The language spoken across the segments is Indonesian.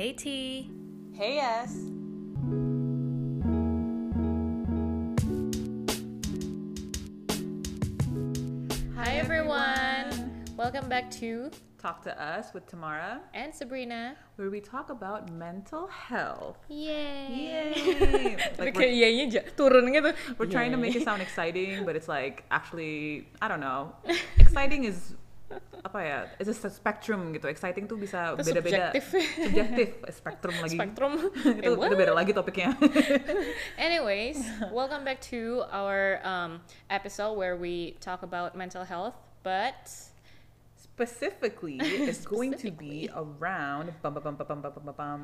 Hey T. Hey yes. Hi, everyone. Welcome back to Talk to Us with Tamara, and Sabrina. where we talk about mental health. Yay. Yay! Like we're, iyanya turun gitu. we're trying to make it sound exciting, but it's like actually I don't know. Exciting is apa ya it's a spectrum gitu. Exciting tuh bisa beda-beda. subjektif, eh, spectrum lagi. Spectrum. Itu, eh, itu beda lagi topiknya. Anyways welcome back to our um, episode where we talk about mental health but specifically it's going to be around bum bum bum bum bum bum bum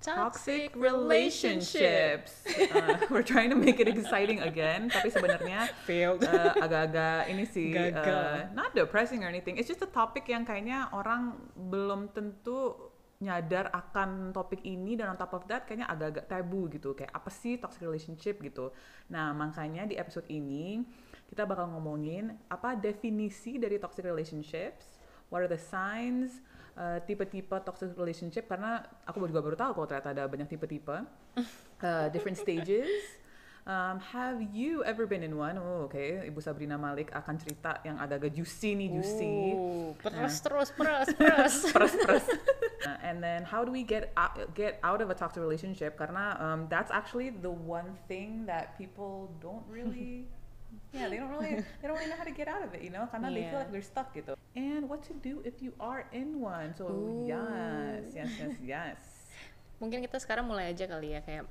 toxic relationships. Uh, we're trying to make it exciting again, tapi sebenarnya Failed. uh, agak-agak ini sih, uh, Gagal. not depressing or anything. It's just a topic yang kayaknya orang belum tentu nyadar akan topik ini dan on top of that kayaknya agak-agak tabu gitu kayak apa sih toxic relationship gitu nah makanya di episode ini kita bakal ngomongin apa definisi dari toxic relationships what are the signs uh, tipe-tipe toxic relationship karena aku juga baru tahu kalau ternyata ada banyak tipe-tipe uh, different stages Um, have you ever been in one? Oh, oke. Ibu Sabrina Malik akan cerita yang agak-agak juicy nih, juicy. Ooh, peres terus, peres, peres. Peres, peres. Uh, and then how do we get out, get out of a toxic relationship? Karena um, that's actually the one thing that people don't really yeah, they don't really they don't really know how to get out of it, you know? Karena they feel Yeah. like they're stuck gitu. And what to do if you are in one. So, Ooh. yes, yes, yes, yes. mungkin kita sekarang mulai aja kali ya kayak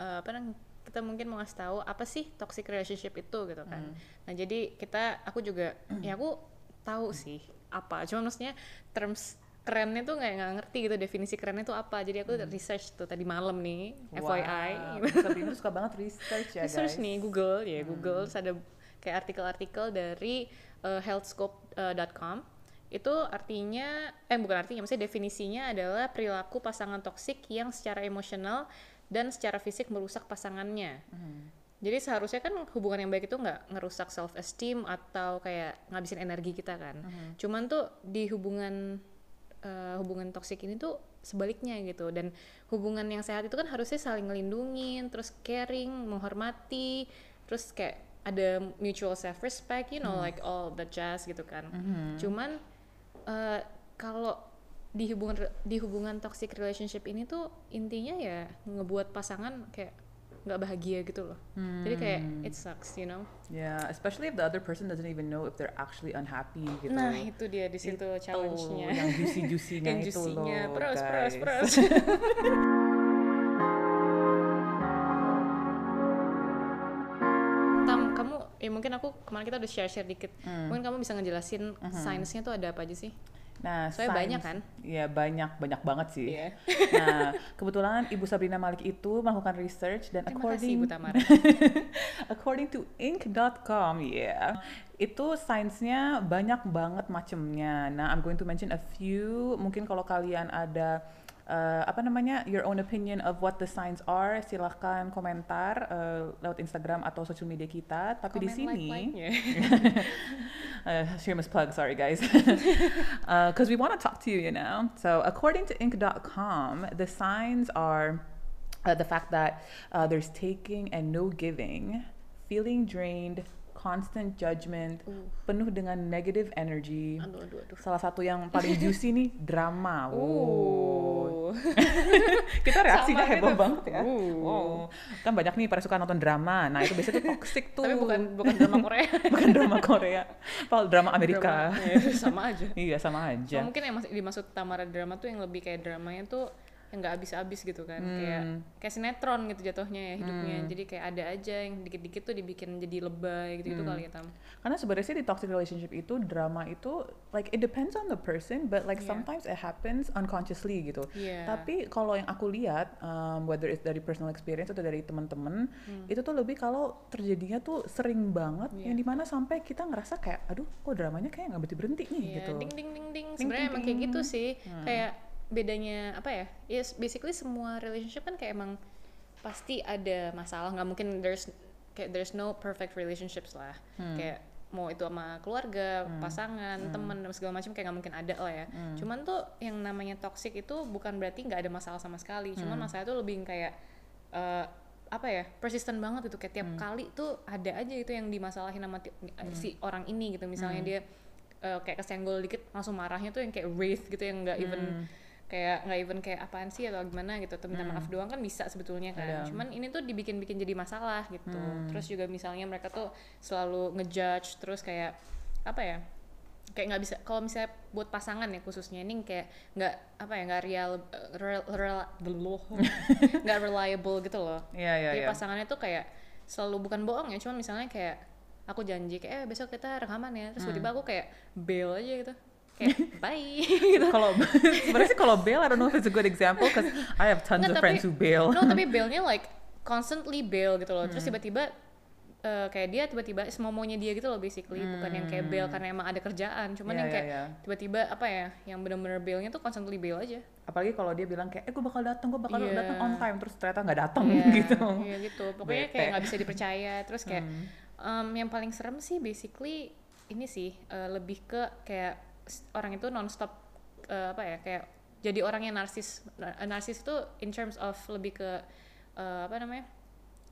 eh, apa nang kita mungkin mau ngasih tahu apa sih toxic relationship itu gitu kan. Nah jadi kita aku juga ya aku tahu sih apa. Cuma maksudnya terms kerennya tuh nggak nggak ngerti gitu definisi kerennya tuh apa. Jadi aku research tuh tadi malam nih FYI. Wow. Sabrina tuh suka banget research ya, research guys. nih Google ya Google terus ada kayak artikel-artikel dari uh, healthscope.com itu artinya eh bukan artinya maksudnya definisinya adalah perilaku pasangan toksik yang secara emosional dan secara fisik merusak pasangannya jadi seharusnya kan hubungan yang baik itu nggak ngerusak self esteem atau kayak ngabisin energi kita kan cuman tuh di hubungan eh, hubungan toksik ini tuh sebaliknya gitu. Dan hubungan yang sehat itu kan harusnya saling ngelindungin terus caring menghormati terus kayak ada mutual self respect you know like all the jazz gitu kan. Cuman eh, kalau di hubungan di hubungan toxic relationship ini tuh intinya ya ngebuat pasangan kayak nggak bahagia gitu loh. Jadi kayak it sucks you know? Yeah, especially if the other person doesn't even know if they're actually unhappy gitu. nah itu dia di situ Itu challenge-nya. yang juicy-juicy-nya yang itu loh, peres guys. peres Tam, kamu ya mungkin aku kemarin kita udah share share dikit. Hmm. mungkin kamu bisa ngejelasin signs-nya tuh ada apa aja sih Nah, Soalnya signs- banyak kan? Iya, banyak, banyak banget sih. Iya. Nah, kebetulan Ibu Sabrina Malik itu melakukan research dan terima according kasih Bu Tamara according to inc.com, ya, itu sainsnya banyak banget macemnya. Nah, I'm going to mention a few. Mungkin kalau kalian ada eh, apa namanya your own opinion of what the signs are, silahkan komentar eh, lewat Instagram atau social media kita. Tapi di Comment, sini, like, like-nya. uh, shameless plug, sorry guys. Because we want to talk to you, you know. So, according to Inc.com, the signs are uh, the fact that uh, there's taking and no giving, feeling drained, constant judgment, Uh. penuh dengan negative energy. aduh aduh aduh Salah satu yang paling juicy nih drama. Wow. Uh. Kita reaksinya Sama heboh gitu. banget ya. Uh. Wow. Kan banyak nih pada suka nonton drama. Nah, itu biasanya tuh toxic tuh. tapi bukan bukan drama Korea bukan drama Korea. Padahal drama Amerika. Drama- ya, sama aja iya, sama aja. So, mungkin yang dimaksud Tamara drama tuh yang lebih kayak dramanya tuh yang nggak habis-habis gitu kan kayak Hmm. kayak sinetron gitu jatuhnya ya hidupnya jadi kayak ada aja yang dikit-dikit tuh dibikin jadi lebay gitu gitu Hmm. kali ya Tam Karena sebenarnya sih di toxic relationship itu drama itu like it depends on the person, but like Iya. sometimes it happens unconsciously gitu. Iya. Tapi kalau yang aku lihat, um, whether it's dari personal experience atau dari teman-teman, itu tuh lebih kalau terjadinya tuh sering banget, Hmm. Iya. yang di mana sampai kita ngerasa kayak, aduh, kok dramanya kayak nggak berhenti berhenti nih Iya, gitu. ding ding ding ding. Ding, Sebenarnya emang kayak gitu sih. Hmm. Kayak bedanya apa ya? Yes, basically semua relationship kan kayak emang pasti ada masalah. Nggak mungkin there's kayak there's no perfect relationships lah. Hmm. Kayak mau itu sama keluarga, pasangan, temen dan segala macam kayak nggak mungkin ada lah ya. Cuman tuh yang namanya toxic itu bukan berarti nggak ada masalah sama sekali. Cuman masalah itu lebih kayak eh, apa ya persisten banget gitu kayak tiap kali tuh ada aja itu yang dimasalahin sama ti- si orang ini gitu misalnya dia eh, kayak kesenggol dikit langsung marahnya tuh yang kayak wraith gitu yang nggak even kayak nggak even kayak apaan sih atau gimana gitu atau minta maaf doang kan bisa sebetulnya kan. Ada. cuman ini tuh dibikin-bikin jadi masalah gitu. Terus juga misalnya mereka tuh selalu ngejudge terus kayak apa ya kayak nggak bisa kalau misalnya buat pasangan ya khususnya ini kayak nggak apa ya nggak real real, real- nggak reliable gitu loh. Iya, iya, jadi iya. pasangannya tuh kayak selalu bukan bohong ya cuman misalnya kayak aku janji kayak eh besok kita rekaman ya. Terus Hmm. tiba-tiba aku kayak bail aja gitu kayak bye. Gitu. Kalau sebenarnya sih kalau bail I don't know if it's a good example because I have tons Nggak, of friends tapi- who bail no tapi bailnya like constantly bail gitu loh. Terus Hmm. tiba-tiba eh, kayak dia tiba-tiba semau maunya dia gitu loh basically. Bukan yang kayak bail karena emang ada kerjaan. Cuman Iya, yang iya, kayak iya. tiba-tiba apa ya yang bener-bener bailnya tuh constantly bail aja. Apalagi kalau dia bilang kayak eh gue bakal datang gue bakal Iya. datang on time. Terus ternyata nggak datang Iya, gitu. iya gitu. Pokoknya Bete. kayak nggak bisa dipercaya. Terus kayak Hmm. em, yang paling serem sih basically ini sih eh, lebih ke kayak orang itu nonstop eh, apa ya kayak jadi orang yang narsis Nar- narsis itu in terms of lebih ke eh, apa namanya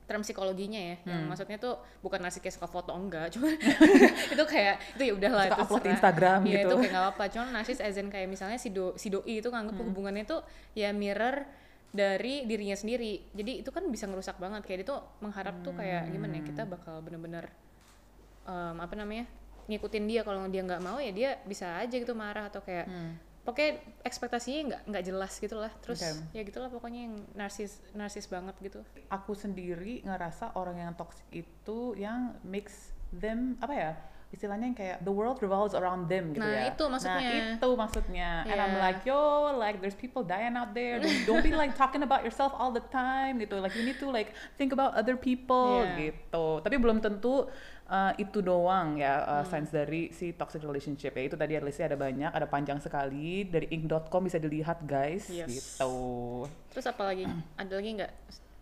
term psikologinya ya yang Hmm. maksudnya tuh bukan narsis kayak suka foto enggak cuma itu kayak itu ya udahlah itu upload serah. Instagram Iya, gitu. itu kayak nggak apa cuma narsis as in kayak misalnya si do si doi itu nganggep Hmm. hubungannya tuh ya mirror dari dirinya sendiri jadi itu kan bisa ngerusak banget kayak dia tuh mengharap tuh kayak gimana ya kita Hmm. bakal bener-bener em, apa namanya ngikutin dia kalau dia nggak mau ya dia bisa aja gitu marah atau kayak pokoknya ekspektasinya nggak nggak jelas gitu lah. Terus Oke. ya gitulah pokoknya yang narsis narsis banget gitu. Aku sendiri ngerasa orang yang toxic itu yang makes them apa ya istilahnya yang kayak the world revolves around them gitu Nah, ya. itu maksudnya. Nah, itu maksudnya. And I'm Yeah. like, yo, like there's people dying out there. Don't, don't be like talking about yourself all the time gitu. Like you need to like think about other people Yeah. gitu. Tapi belum tentu uh, itu doang ya uh, Hmm. signs dari si toxic relationship ya. Itu tadi listnya ada banyak, ada panjang sekali. Dari ink.com bisa dilihat guys Yes. gitu. terus apalagi ada lagi nggak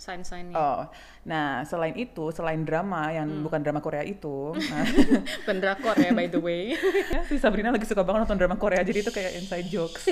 sign-signnya Oh, nah selain itu, selain drama yang Hmm. bukan drama Korea itu, nah, pendrakor ya by the way si Sabrina lagi suka banget nonton drama Korea, jadi itu kayak inside jokes.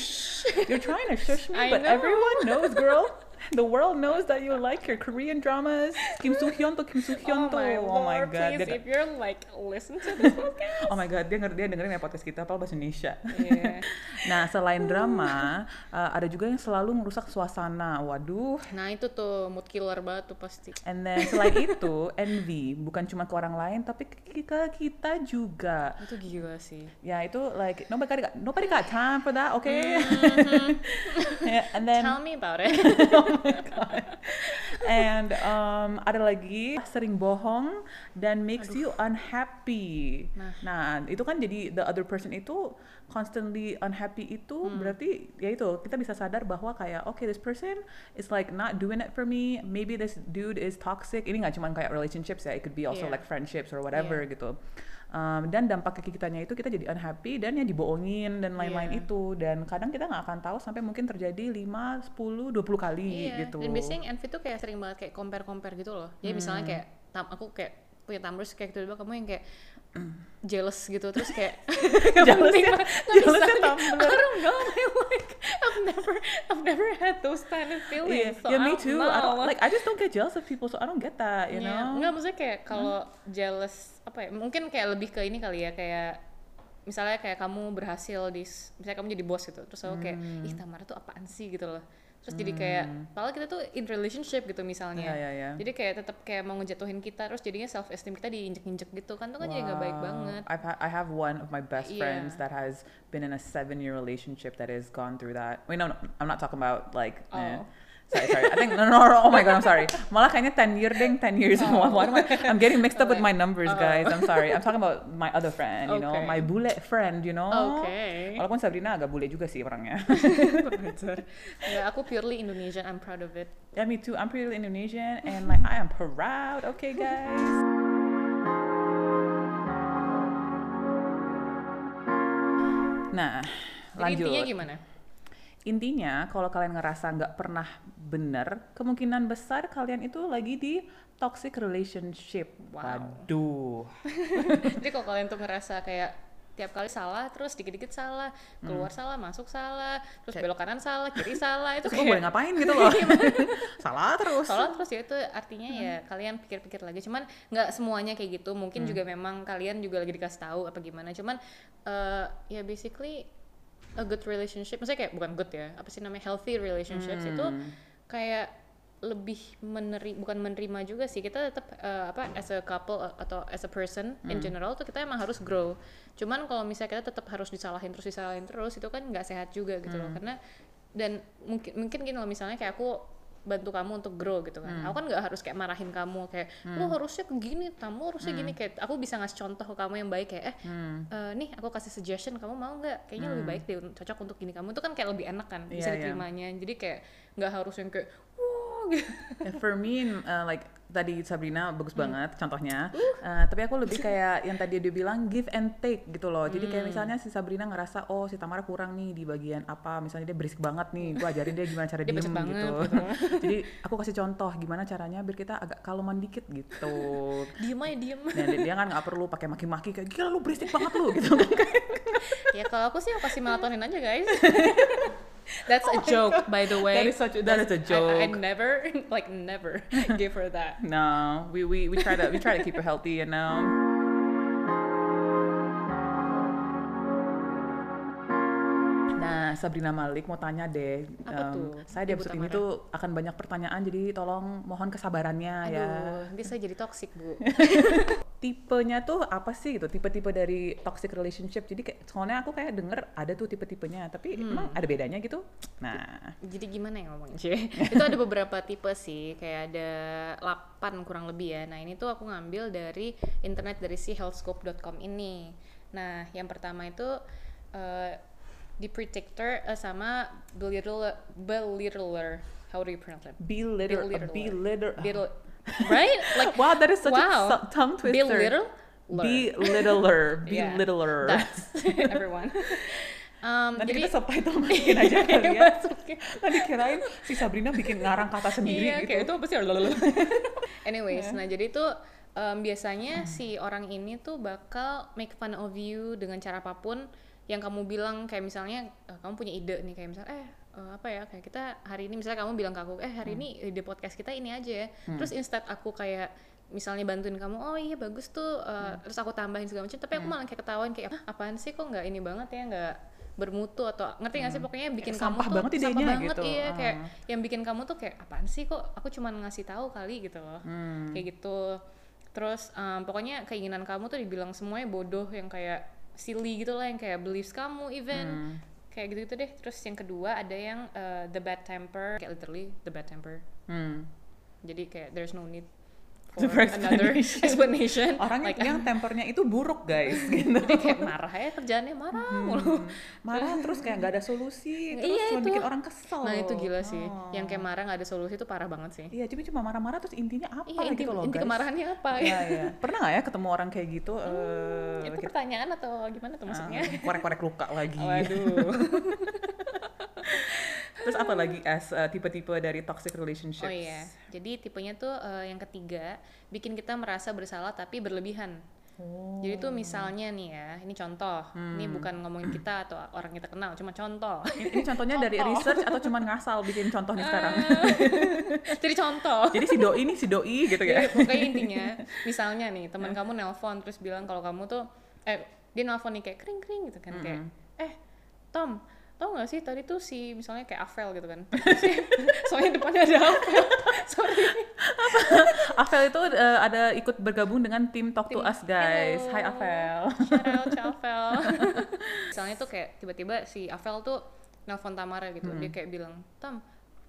You're trying to shush me, I but know. everyone knows, girl. The world knows that you like your Korean dramas. Kim Soo Hyun tuh, Kim Soo Hyun oh tuh. my oh my god, please dia, if you're like listen to this podcast oh my god, dia, dia dengerin ya podcast kita, apa bahasa Indonesia. Iya. Nah, selain drama, uh, ada juga yang selalu merusak suasana. Waduh, nah itu tuh mood killer banget tuh pasti And then selain itu, envy bukan cuma ke orang lain tapi ke kita juga. itu gila sih Ya itu like nobody got nobody got time for that, okay? Yeah, and then tell me about it and um, ada lagi sering bohong dan makes you unhappy. Nah. Nah. itu kan jadi the other person itu constantly unhappy itu Hmm. berarti ya itu kita bisa sadar bahwa kayak okay this person is like not doing it for me. Maybe this dude is toxic. Ini nggak cuma kayak relationships ya, it could be also Iya. like friendships or whatever Iya. gitu. Um, dan dampak ke kitanya itu kita jadi unhappy dan ya dibohongin dan lain-lain Iya. itu dan kadang kita nggak akan tahu sampai mungkin terjadi 5, 10, 20 kali iya gitu. dan biasanya yang envy tuh kayak sering banget kayak compare compare gitu loh jadi misalnya Hmm. kayak tam- aku kayak punya tamers kayak tiba-tiba kamu yang kayak jealous gitu terus kayak nggak bisa jealousnya nih. Tumblr. I don't know like I've never I've never had those kind of Yeah, feelings so yeah, me I don't too. I don't know. like. I just don't get jealous of people, so I don't get that. You Iya, know. Enggak, maksudnya kayak kalau jealous apa ya? Mungkin kayak lebih ke ini kali ya kayak misalnya kayak kamu berhasil di misalnya kamu jadi bos gitu. Terus aku kayak Hmm. ih Tamara tuh apaan sih gitu loh. Terus jadi kayak padahal kita tuh in relationship gitu misalnya. Iya, iya, iya. Jadi kayak tetap kayak mau ngejatuhin kita terus jadinya self esteem kita diinjek-injek gitu kan tuh kan jadi nggak baik Wow. banget. I've ha- I have one of my best Yeah. friends that has been in a seven-year relationship that has gone through that. Wait, no, no, I'm not talking about like. eh. Oh. Sorry, sorry. I think no, no, no. Oh my god, I'm sorry. Malah kayaknya 10 year ding, 10 years. Oh. Why am I? I'm getting mixed up with my Okay. numbers, guys. I'm sorry. I'm talking about my other friend. You know, Okay. my bule friend. You know. Oke. Walaupun Sabrina agak bule juga sih orangnya. Ya, aku purely Indonesian, I'm proud of it. Yeah, me too. I'm pretty Indonesian and like I am proud. Okay, guys. Nah, Jadi intinya lanjut. gimana? Intinya kalau kalian ngerasa nggak pernah bener, kemungkinan besar kalian itu lagi di toxic relationship. Wow. Waduh. Jadi kalau kalian tuh ngerasa kayak tiap kali salah terus dikit-dikit salah keluar salah masuk salah terus Kayak- belok kanan salah kiri salah itu gue boleh kayak ngapain gitu loh. Salah terus. salah terus ya itu artinya ya kalian pikir-pikir lagi cuman nggak semuanya kayak gitu mungkin juga memang kalian juga lagi dikasih tahu apa gimana cuman eh, ya basically a good relationship. Maksudnya kayak bukan good ya apa sih namanya healthy relationships itu kayak lebih meneri bukan menerima juga sih kita tetap eh, apa as a couple uh, atau as a person in general tuh kita emang harus grow. Cuman kalau misalnya kita tetap harus disalahin terus disalahin terus itu kan nggak sehat juga gitu loh. Karena dan mungkin mungkin gini loh misalnya kayak aku bantu kamu untuk grow gitu kan. Aku kan nggak harus kayak marahin kamu kayak lu harusnya begini kamu harusnya gini. Kayak aku bisa ngasih contoh ke kamu yang baik kayak eh eh, nih aku kasih suggestion kamu mau nggak? Kayaknya lebih baik deh cocok untuk gini kamu. Itu kan kayak lebih enak kan bisa Iya, iya. diterimanya. Jadi kayak nggak harus yang kayak wah gitu. Yeah, For me, uh, like tadi Sabrina bagus Hmm. banget contohnya. Uh. Uh, tapi aku lebih kayak yang tadi dia bilang give and take gitu loh. Jadi Hmm. kayak misalnya si Sabrina ngerasa oh si Tamara kurang nih di bagian apa. Misalnya dia berisik banget nih. Gue ajarin dia gimana cara Dia diem bacot banget, gitu. gitu. Jadi aku kasih contoh gimana caranya biar kita agak kaloman dikit gitu. diem aja diem Nah, dia, dia kan nggak perlu pakai maki-maki kayak gila lu berisik banget lu gitu ya kalau aku sih aku kasih melatonin aja guys that's a oh, joke by the way. That is such a- that is a That's- I, I never like never give her that. No, we, we, we try to we try to keep her healthy, you know. Nah, Sabrina Malik mau tanya deh. Apa em, tuh, Saya di episode ini tuh akan banyak pertanyaan, jadi tolong mohon kesabarannya ya. aduh nanti saya jadi toxic bu Tipenya tuh apa sih gitu? Tipe-tipe dari toxic relationship. Jadi kayak soalnya aku kayak denger ada tuh tipe-tipenya, tapi Hmm. emang ada bedanya gitu. Nah, jadi gimana ya ngomongnya sih itu ada beberapa tipe sih kayak ada 8 kurang lebih ya nah ini tuh aku ngambil dari internet dari si healthscope.com ini nah yang pertama itu eh, the predictor eh, sama belittler belittler how do you pronounce that belittle, Belittler. belittle, Belittle- right like Wow, that is such wow. a tongue twister. belittle Belittler, Yeah, belittler. that's everyone Um, Nanti jadi kita subtitle masukin aja kali ya. masukin. Tadi kirain si Sabrina bikin ngarang kata sendiri iya, gitu. kayak itu apa sih? Anyways, nah jadi tuh em, biasanya si orang ini tuh bakal make fun of you dengan cara apa pun yang kamu bilang kayak misalnya eh, kamu punya ide nih kayak misalnya eh eh, apa ya kayak kita hari ini misalnya kamu bilang ke aku eh hari ini ide podcast kita ini aja ya. Terus instead aku kayak misalnya bantuin kamu oh iya bagus tuh eh, terus aku tambahin segala macam tapi aku malah kayak ketawain kayak "Ah, apaan sih kok nggak ini banget ya nggak bermutu atau ngerti nggak sih pokoknya bikin Kayak kamu sampah tuh banget sampah idenya banget gitu. iya kayak Ah. yang bikin kamu tuh kayak apaan sih kok aku cuma ngasih tahu kali gitu loh. Hmm. kayak gitu. Terus um, pokoknya keinginan kamu tuh dibilang semuanya bodoh yang kayak silly gitu lah yang kayak beliefs kamu even Hmm. kayak gitu gitu deh terus yang kedua ada yang uh, the bad temper kayak literally the bad temper Hmm. jadi kayak there's no need For another explanation. explanation Orang like yang tempernya itu buruk guys gitu. jadi kayak marah ya kerjaannya marah mulu Marah terus kayak nggak ada solusi, terus Iya, cuma itu. bikin orang kesel. nah itu gila sih Oh. yang kayak marah nggak ada solusi itu parah banget sih Iya, jadi cuma marah-marah terus intinya apa iya inti, gitu loh inti guys. kemarahannya apa Iya, iya. Pernah nggak ya ketemu orang kayak gitu? eh, itu kita- pertanyaan atau gimana tuh maksudnya ah, korek-korek luka lagi. waduh Terus apa lagi as uh, tipe-tipe dari toxic relationships? Oh iya, jadi tipenya tuh eh, yang ketiga bikin kita merasa bersalah tapi berlebihan. Oh. Jadi tuh misalnya nih ya, ini contoh, ini Hmm. bukan ngomongin kita atau orang kita kenal, cuma contoh. Ini, ini contohnya dari research atau cuman ngasal bikin contoh nih sekarang? jadi contoh. Jadi si doi nih si doi gitu ya. Jadi pokoknya intinya, misalnya nih teman kamu nelpon terus bilang kalau kamu tuh, eh dia nelpon nih kayak kering kering gitu kan kayak, eh Tom, tau gak sih tadi tuh si misalnya kayak Avel gitu kan, soalnya depannya ada Avel, sorry. Avel itu uh, ada ikut bergabung dengan tim Talk to Tim- Us guys. Hello. Hai Avel. Shout out to Avel. Misalnya tuh kayak tiba-tiba si Avel tuh nelpon Tamara gitu. Dia kayak bilang, "Tam,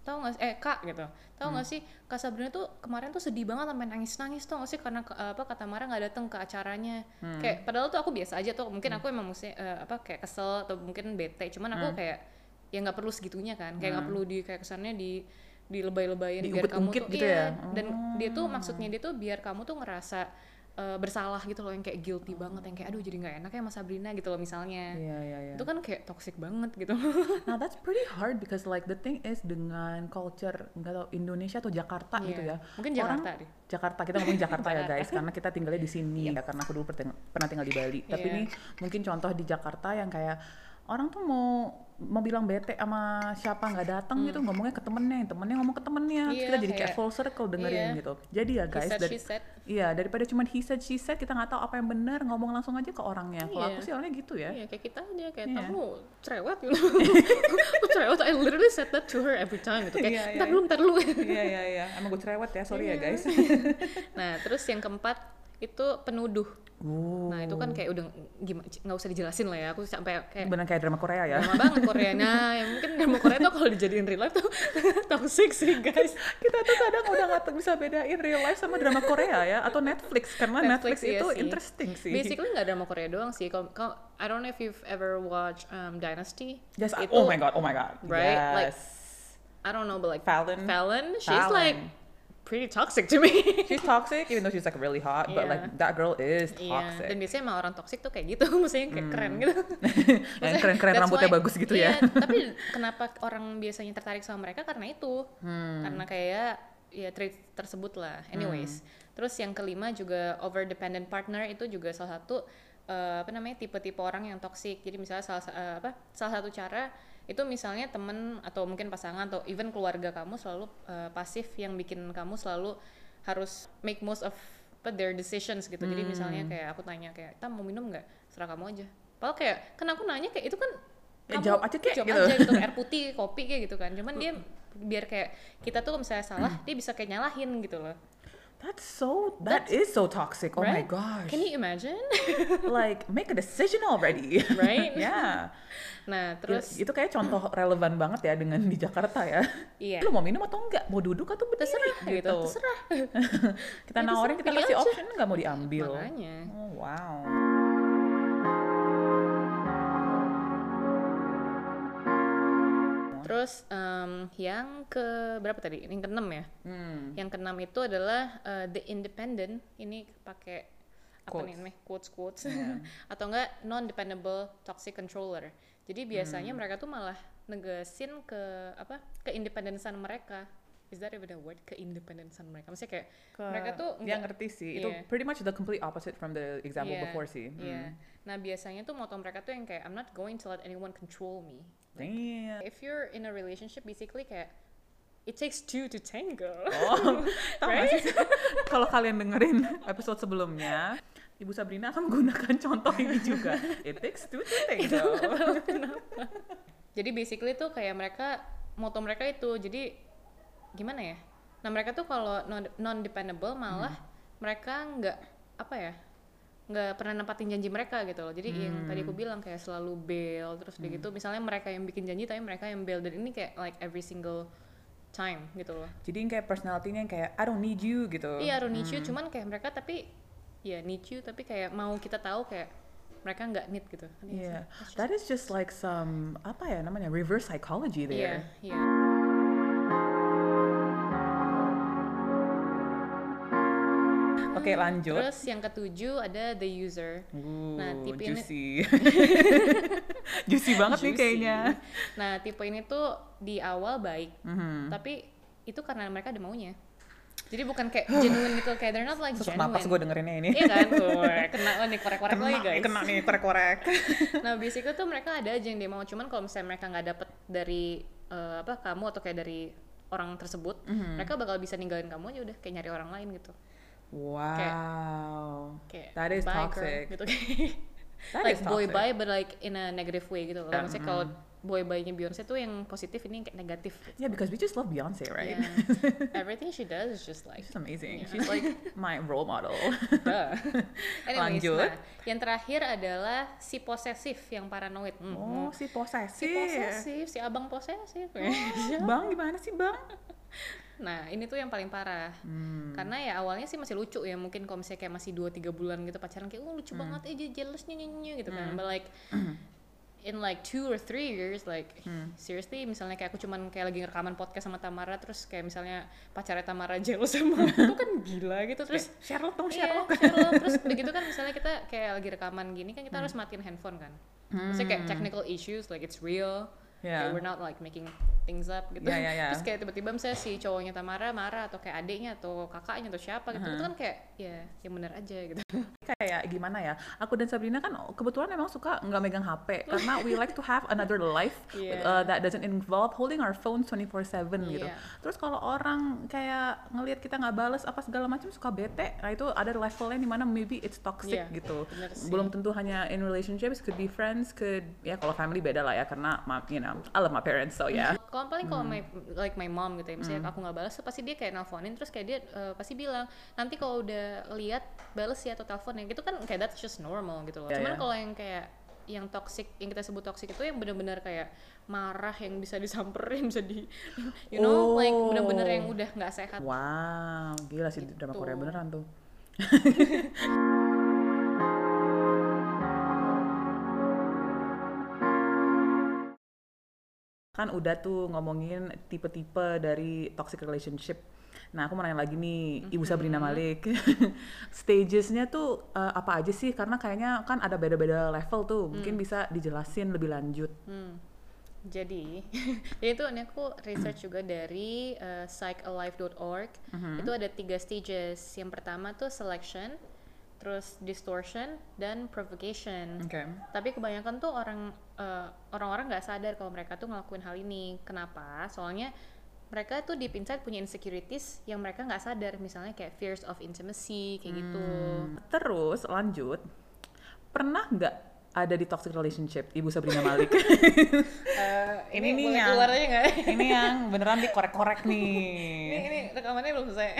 tahu nggak sih eh Kak gitu. Tahu nggak sih Kak Sabrina tuh kemarin tuh sedih banget sampai nangis-nangis tuh nggak sih karena ke- apa kata Tamara nggak datang ke acaranya. Kayak padahal tuh aku biasa aja tuh. Mungkin aku emang mesti eh, apa kayak kesel atau mungkin bete. Cuman aku kayak ya nggak perlu segitunya kan. Kayak nggak perlu di kayak kesannya di dilebay-lebayin biar kamu Diungkit-ungkit tuh gitu iya. ya? dan dia tuh maksudnya dia tuh biar kamu tuh ngerasa eh, bersalah gitu loh yang kayak guilty banget yang kayak aduh jadi nggak enak ya sama Sabrina gitu loh misalnya Iya, iya, iya. itu kan kayak toxic banget gitu Nah, that's pretty hard because like the thing is dengan culture nggak tahu Indonesia atau Jakarta gitu Iya. ya. mungkin Orang- Jakarta deh Jakarta kita ngomongin Jakarta ya guys karena kita tinggalnya di sini ya karena aku dulu pernah tinggal di Bali. Tapi Iya. ini mungkin contoh di Jakarta yang kayak orang tuh mau mau bilang bete sama siapa nggak datang gitu ngomongnya ke temennya, yang temennya ngomong ke temennya, Hmm. Iya, kita jadi kayak kayak- full circle dengerin iya. gitu. Jadi ya he guys, said dari- said iya daripada cuma he said she said kita nggak tahu apa yang benar ngomong langsung aja ke orangnya. Kalau Iya. aku sih orangnya gitu ya. Iya kayak kita aja kayak Iya. "Tam, lu cerewet gitu lu cerewet I literally said that to her every time gitu kayak Iya, iya, ntar dulu ntar dulu Iya iya iya. Emang gue cerewet ya, sorry ya Iya. guys. nah terus yang keempat itu penuduh Oh. nah itu kan kayak udah gimana nggak usah dijelasin lah ya aku sampai kayak benar kayak drama Korea ya. lama banget Korea nah ya mungkin drama Korea tuh kalau dijadiin real life tuh toxic sih guys kita tuh kadang udah nggak bisa bedain real life sama drama Korea ya atau Netflix karena Netflix, Netflix, iya itu sih. interesting sih. basically nggak drama Korea doang sih kalau kalau- I don't know if you've ever watched um, Dynasty Yes, itu oh my god, oh my god. right? Yes. Like, I don't know but like Fallon. Fallon she's Fallon. like pretty toxic to me she's toxic even though she's like really hot, but Yeah. like that girl is Iya, toxic. dan biasanya emang orang toxic tuh kayak gitu, maksudnya kayak keren gitu. Yang Maksudnya, keren-keren rambutnya why- bagus gitu iya, ya. tapi kenapa orang biasanya tertarik sama mereka karena itu, Hmm. karena kayak ya trait tersebut lah. Anyways, terus yang kelima juga over dependent partner itu juga salah satu eh, apa namanya tipe-tipe orang yang toxic. Jadi misalnya salah sa- eh, apa salah satu cara itu misalnya temen atau mungkin pasangan atau even keluarga kamu selalu eh, pasif yang bikin kamu selalu harus make most of apa, their decisions gitu. Jadi misalnya kayak aku tanya kayak, "Tam mau minum nggak?" Serah kamu aja. Padahal kayak kan aku nanya kayak itu kan Ya, jawab aja kek, jawab gitu. aja gitu air putih, kopi kayak gitu kan. Cuman dia biar kayak kita tuh misalnya salah, dia bisa kayak nyalahin gitu loh. That's so that is so toxic. Oh my Right? gosh. Can you imagine? like make a decision already. Right? yeah. Nah, Terus terus itu kayak contoh relevan banget ya dengan di Jakarta ya. iya. Lu mau minum atau enggak? Mau duduk atau berdiri? Terserah gitu, terserah. kita Ya, nawarin, kita kasih option nggak mau diambil. Makanya. Oh wow. Terus em, yang ke berapa tadi? Yang keenam ya. Hmm. Yang keenam itu adalah eh, the independent. Ini pakai apa nih namanya? Quotes quotes. Iya. Atau enggak non dependable toxic controller. Jadi biasanya Hmm. mereka tuh malah negesin ke apa? Keindependensan mereka. Is that even a word? Keindependensan mereka. Maksudnya kayak Ke- mereka tuh nggak- ngerti sih. Itu Iya. pretty much the complete opposite from the example Iya, before sih. Iya. Hmm. Nah biasanya tuh moto mereka tuh yang kayak I'm not going to let anyone control me. Damn. If you're in a relationship, basically kayak it takes two to tango. Oh, Right? sih? Kalau kalian dengerin episode sebelumnya, Ibu Sabrina akan menggunakan contoh ini juga. It takes two to tango. Jadi basically tuh kayak mereka moto mereka itu jadi gimana ya? Nah mereka tuh kalau non dependable malah Hmm. mereka nggak apa ya? nggak pernah nempatin janji mereka gitu loh. Jadi yang tadi Hmm. aku bilang kayak selalu bail terus gitu. Misalnya mereka yang bikin janji tapi mereka yang bail dan ini kayak like every single time gitu loh. Jadi yang kayak personality-nya yang kayak I don't need you gitu. Iya, I don't need you, cuman kayak mereka tapi ya need you tapi kayak mau kita tahu kayak mereka nggak need gitu. Sih? Iya, that is just like some apa ya namanya reverse psychology Iya, there. iya. Oke lanjut. Terus yang ketujuh ada the user. Uh, Nah, tipe ini- juicy. juicy banget nih Juicy. kayaknya. Nah, tipe ini tuh di awal baik, Mhm. tapi itu karena mereka ada maunya. Jadi bukan kayak genuine gitu, kayak they're not like Sesak genuine. napas gue dengerinnya ini. Iya kan, tuh kena oh, nih korek-korek kena, lagi guys. kena nih korek-korek. Nah, basically tuh mereka ada aja yang dia mau, cuman kalau misalnya mereka nggak dapet dari eh, apa kamu atau kayak dari orang tersebut, Mhm. mereka bakal bisa ninggalin kamu aja udah kayak nyari orang lain gitu. Wow. Kayak That is girl, toxic. gitu. That like is boy toxic. bye but like in a negative way gitu loh. Yeah, Maksudnya kalau boy bye-nya Beyonce tuh yang positif ini kayak negatif. Gitu. Yeah, because we just love Beyonce, right? Yeah. Everything she does is just like She's amazing. Yeah. She's like my role model. duh. Anyways, Lanjut. nah, yang terakhir adalah si posesif yang paranoid. Hmm, Oh, si posesif. si posesif, si abang posesif. Bang gimana sih, Bang? Nah, ini tuh yang paling parah. Hmm. Karena ya awalnya sih masih lucu ya, mungkin kalau misalnya kayak masih 2 3 bulan gitu pacaran kayak oh lucu Hmm. banget aja jealousnya nyanyi gitu kan. But like in like two or three years like Hmm. seriously misalnya kayak aku cuman kayak lagi rekaman podcast sama Tamara terus kayak misalnya pacarnya Tamara jealous sama aku kan gila gitu terus Sherlock dong Iya, Sherlock Sherlock. Terus begitu kan misalnya kita kayak lagi rekaman gini kan Hmm. kita harus matiin handphone kan. Maksudnya kayak technical issues like it's real. Yeah. Kayak we're not like making things up gitu. Yeah, yeah, yeah. Terus kayak tiba-tiba misalnya si cowoknya Tamara marah atau kayak adiknya atau kakaknya atau siapa gitu. Itu kan kayak ya yang bener aja gitu. kayak gimana ya aku dan Sabrina kan kebetulan emang suka nggak megang HP karena we like to have another life Yeah. uh, that doesn't involve holding our phones 24/7 gitu Iya. terus kalau orang kayak ngelihat kita nggak bales apa segala macam suka bete nah itu ada levelnya di mana maybe it's toxic Iya, gitu belum tentu hanya in relationships could be friends could ya kalau family beda lah ya karena you know I love my parents so ya Kalau paling kalau my like my mom gitu ya, misalnya Hmm. aku nggak balas, pasti dia kayak nelfonin terus kayak dia eh, pasti bilang nanti kalau udah lihat balas ya atau telepon ya gitu kan kayak that's just normal gitu loh. Ya, Cuman ya. kalau yang kayak yang toxic yang kita sebut toxic itu yang benar-benar kayak marah yang bisa disamperin bisa di you know like Oh. benar-benar yang udah nggak sehat. wow gila sih drama Gitu. Korea beneran tuh kan udah tuh ngomongin tipe-tipe dari toxic relationship. Nah, aku mau nanya lagi nih, Ibu Sabrina Malik. Stagesnya tuh uh, apa aja sih? Karena kayaknya kan ada beda-beda level tuh. Mungkin bisa dijelasin lebih lanjut. Hmm. Jadi, jadi itu ini aku research juga dari uh, psychalive.org. Itu ada tiga stages. Yang pertama tuh selection, terus distortion dan provocation. Oke. Tapi kebanyakan tuh orang eh, orang-orang nggak sadar kalau mereka tuh ngelakuin hal ini. Kenapa? Soalnya mereka tuh deep inside punya insecurities yang mereka nggak sadar. Misalnya kayak fears of intimacy kayak gitu. Terus lanjut, pernah nggak ada di toxic relationship, Ibu Sabrina Malik? Eh, Ini nih boleh yang- keluar aja nggak? Ini yang beneran dikorek-korek ini, nih. ini rekamannya belum selesai.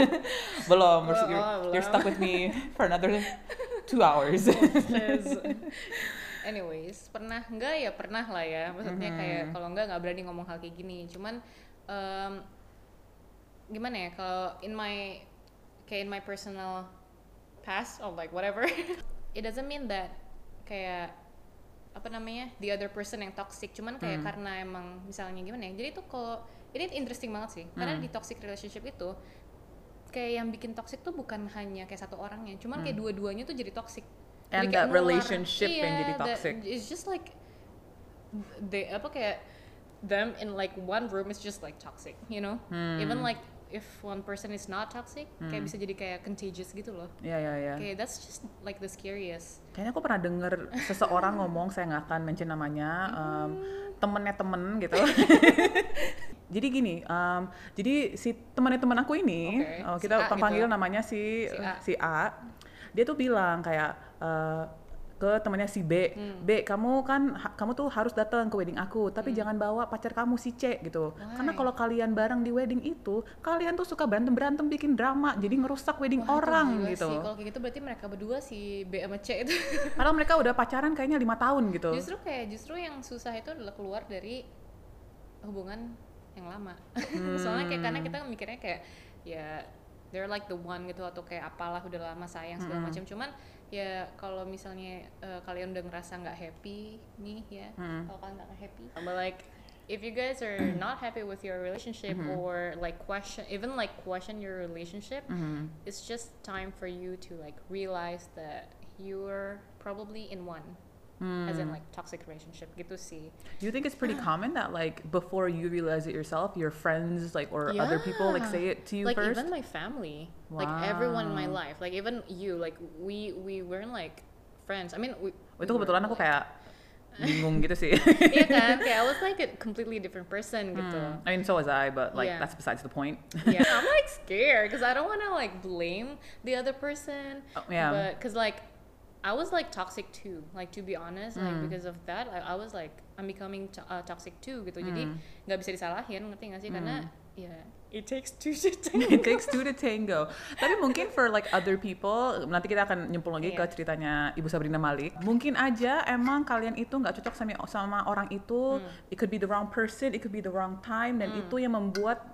belum, Oh, you're, oh, you're belum. stuck with me for another two hours. Yes. Anyways, pernah enggak ya pernah lah ya. Maksudnya kayak kalau enggak nggak berani ngomong hal kayak gini. Cuman em, gimana ya kalau in my kayak in my personal past or like whatever, it doesn't mean that kayak apa namanya the other person yang toxic. Cuman kayak karena emang misalnya gimana ya. Jadi tuh kalau ini interesting banget sih. Karena di toxic relationship itu kayak yang bikin toxic tuh bukan hanya kayak satu orangnya, cuman kayak dua-duanya tuh jadi toxic. And Jadi kayak that nular. relationship yang jadi Iya, that- toxic. It's just like they apa kayak them in like one room is just like toxic, you know? Hmm. Even like if one person is not toxic, kayak bisa jadi kayak contagious gitu loh. Iya, iya, iya. Kayak that's just like the scariest. Kayaknya aku pernah denger seseorang ngomong, saya nggak akan mention namanya, um, temennya temen gitu. jadi gini, um, jadi si temennya temen aku ini, Oke, oh, si kita A panggil gitu. namanya si Si A. si A, dia tuh bilang kayak uh, ke temannya si B, Hmm. B kamu kan ha- kamu tuh harus datang ke wedding aku, tapi jangan bawa pacar kamu si C gitu. Karena Why? kalau kalian bareng di wedding itu, kalian tuh suka berantem berantem bikin drama, jadi ngerusak wedding Wah, orang gitu. Sih. Kalau kayak gitu berarti mereka berdua si B sama C itu Padahal mereka udah pacaran kayaknya lima tahun gitu. justru kayak justru yang susah itu adalah keluar dari hubungan yang lama. Soalnya kayak karena kita mikirnya kayak ya they're like the one gitu atau kayak apalah udah lama sayang segala macam. Cuman ya kalau misalnya eh, kalian udah ngerasa nggak happy nih ya, kalau kalian nggak happy, but like if you guys are not happy with your relationship or like question even like question your relationship, it's just time for you to like realize that you're probably in one. As in hmm. like toxic relationship gitu sih. You think it's pretty common that like before you realize it yourself, your friends like or other people like say it to you like first? even my family wow. like everyone in my life like even you like we we weren't like friends i mean we Oh, itu kebetulan aku kayak bingung gitu sih. iya kan kayak i was like a completely different person gitu hmm. I mean, so was I, but like Yeah. that's besides the point. yeah i'm like scared because i don't want to like blame the other person Oh, yeah. but because like i was like toxic too like to be honest like Hmm. because of that I, I was like i'm becoming to- uh, toxic too gitu jadi Hmm. nggak bisa disalahin ngerti nggak sih karena ya it takes two to It takes two to tango. Tapi mungkin for like other people, nanti kita akan nyempul lagi ke Iya. ceritanya Ibu Sabrina Malik. Mungkin aja emang kalian itu nggak cocok sama sama orang itu. Hmm. It could be the wrong person, it could be the wrong time, dan itu yang membuat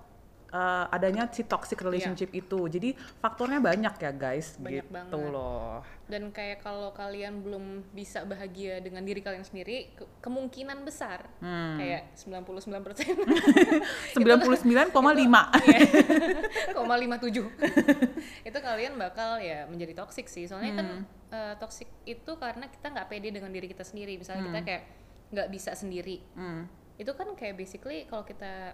uh, adanya si toxic relationship itu. Jadi faktornya banyak ya guys, Banyak gitu banget. loh. dan kayak kalau kalian belum bisa bahagia dengan diri kalian sendiri ke- kemungkinan besar Hmm. kayak 99 persen 99,5. koma lima tujuh itu kalian bakal ya menjadi toxic sih soalnya kan eh, toxic itu karena kita nggak pede dengan diri kita sendiri misalnya kita kayak nggak bisa sendiri Hmm. itu kan kayak basically kalau kita